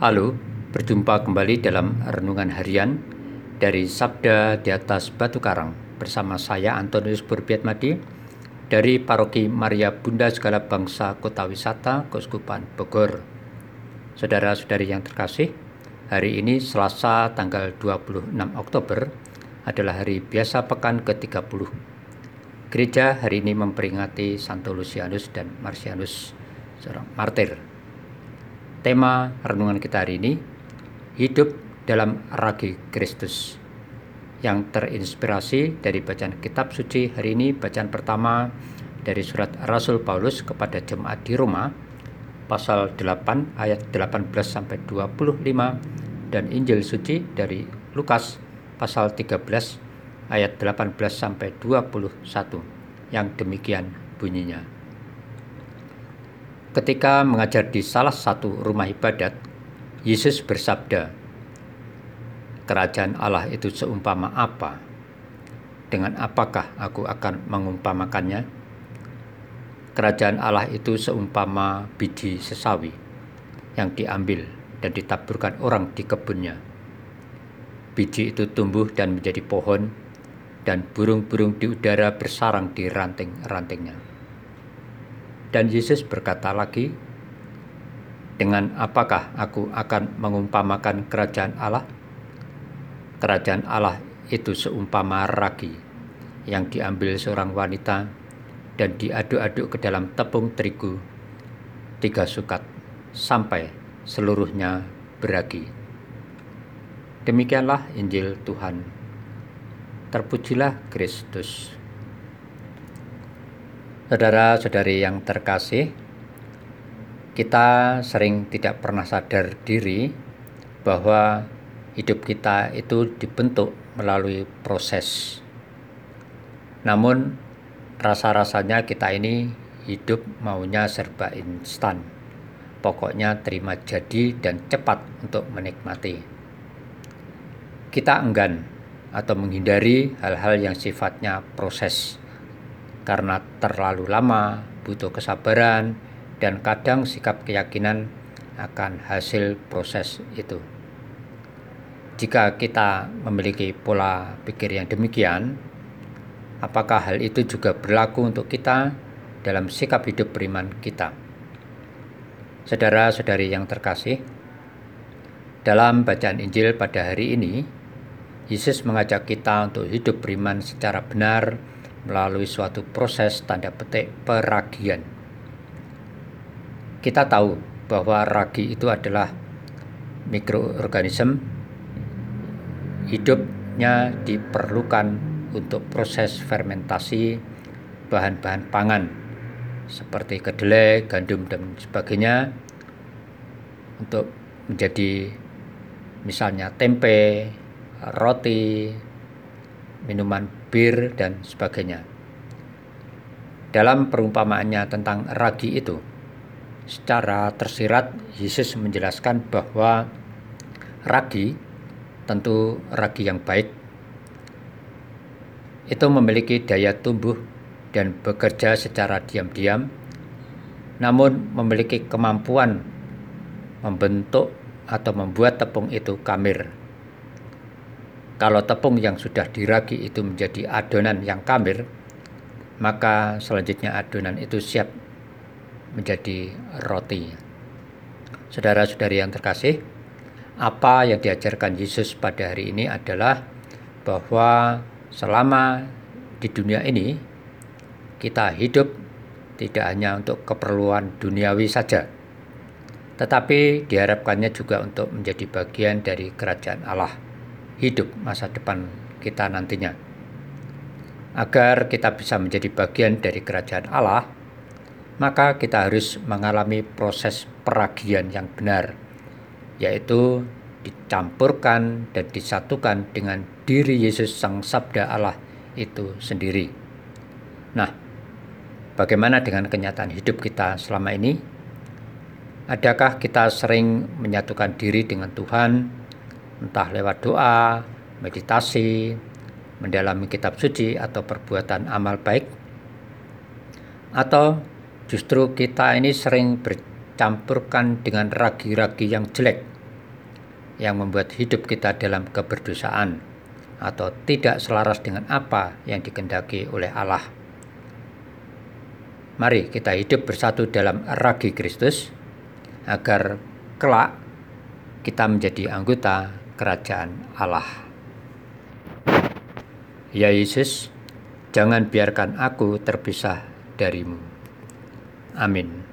Halo, berjumpa kembali dalam renungan harian dari Sabda di atas Batu Karang bersama saya Antonius Burbiatmadi dari Paroki Maria Bunda Segala Bangsa Kota Wisata Keuskupan Bogor. Saudara-saudari yang terkasih, hari ini Selasa tanggal 26 Oktober adalah hari biasa pekan ke-30. Gereja hari ini memperingati Santo Lucianus dan Marcianus, seorang martir. Tema renungan kita hari ini hidup dalam ragi Kristus yang terinspirasi dari bacaan kitab suci hari ini bacaan pertama dari surat Rasul Paulus kepada jemaat di Roma pasal 8 ayat 18 sampai 25 dan Injil suci dari Lukas pasal 13 ayat 18 sampai 21 yang demikian bunyinya. Ketika mengajar di salah satu rumah ibadat, Yesus bersabda, "Kerajaan Allah itu seumpama apa? Dengan apakah aku akan mengumpamakannya? Kerajaan Allah itu seumpama biji sesawi yang diambil dan ditaburkan orang di kebunnya. Biji itu tumbuh dan menjadi pohon, dan burung-burung di udara bersarang di ranting-rantingnya." Dan Yesus berkata lagi, "Dengan apakah aku akan mengumpamakan kerajaan Allah? Kerajaan Allah itu seumpama ragi yang diambil seorang wanita dan diaduk-aduk ke dalam tepung terigu tiga sukat sampai seluruhnya beragi." Demikianlah Injil Tuhan. Terpujilah Kristus. Saudara-saudari yang terkasih, kita sering tidak pernah sadar diri bahwa hidup kita itu dibentuk melalui proses. Namun, rasa-rasanya kita ini hidup maunya serba instan. Pokoknya terima jadi dan cepat untuk menikmati. Kita enggan atau menghindari hal-hal yang sifatnya proses karena terlalu lama, butuh kesabaran, dan kadang sikap keyakinan akan hasil proses itu. Jika kita memiliki pola pikir yang demikian, apakah hal itu juga berlaku untuk kita dalam sikap hidup beriman kita? Saudara-saudari yang terkasih, dalam bacaan Injil pada hari ini, Yesus mengajak kita untuk hidup beriman secara benar melalui suatu proses tanda petik peragian. Kita tahu bahwa ragi itu adalah mikroorganisme hidupnya diperlukan untuk proses fermentasi bahan-bahan pangan seperti kedelai, gandum dan sebagainya untuk menjadi misalnya tempe, roti, minuman bir, dan sebagainya. Dalam perumpamaannya tentang ragi itu, secara tersirat Yesus menjelaskan bahwa ragi, tentu ragi yang baik, itu memiliki daya tumbuh dan bekerja secara diam-diam, namun memiliki kemampuan membentuk atau membuat tepung itu kamir kalau tepung yang sudah diragi itu menjadi adonan yang kamir, maka selanjutnya adonan itu siap menjadi roti. Saudara-saudari yang terkasih, apa yang diajarkan Yesus pada hari ini adalah bahwa selama di dunia ini kita hidup tidak hanya untuk keperluan duniawi saja, tetapi diharapkannya juga untuk menjadi bagian dari kerajaan Allah hidup masa depan kita nantinya. Agar kita bisa menjadi bagian dari kerajaan Allah, maka kita harus mengalami proses peragian yang benar, yaitu dicampurkan dan disatukan dengan diri Yesus Sang Sabda Allah itu sendiri. Nah, bagaimana dengan kenyataan hidup kita selama ini? Adakah kita sering menyatukan diri dengan Tuhan entah lewat doa, meditasi, mendalami kitab suci atau perbuatan amal baik atau justru kita ini sering bercampurkan dengan ragi-ragi yang jelek yang membuat hidup kita dalam keberdosaan atau tidak selaras dengan apa yang dikendaki oleh Allah. Mari kita hidup bersatu dalam ragi Kristus agar kelak kita menjadi anggota kerajaan Allah. Ya Yesus, jangan biarkan aku terpisah darimu. Amin.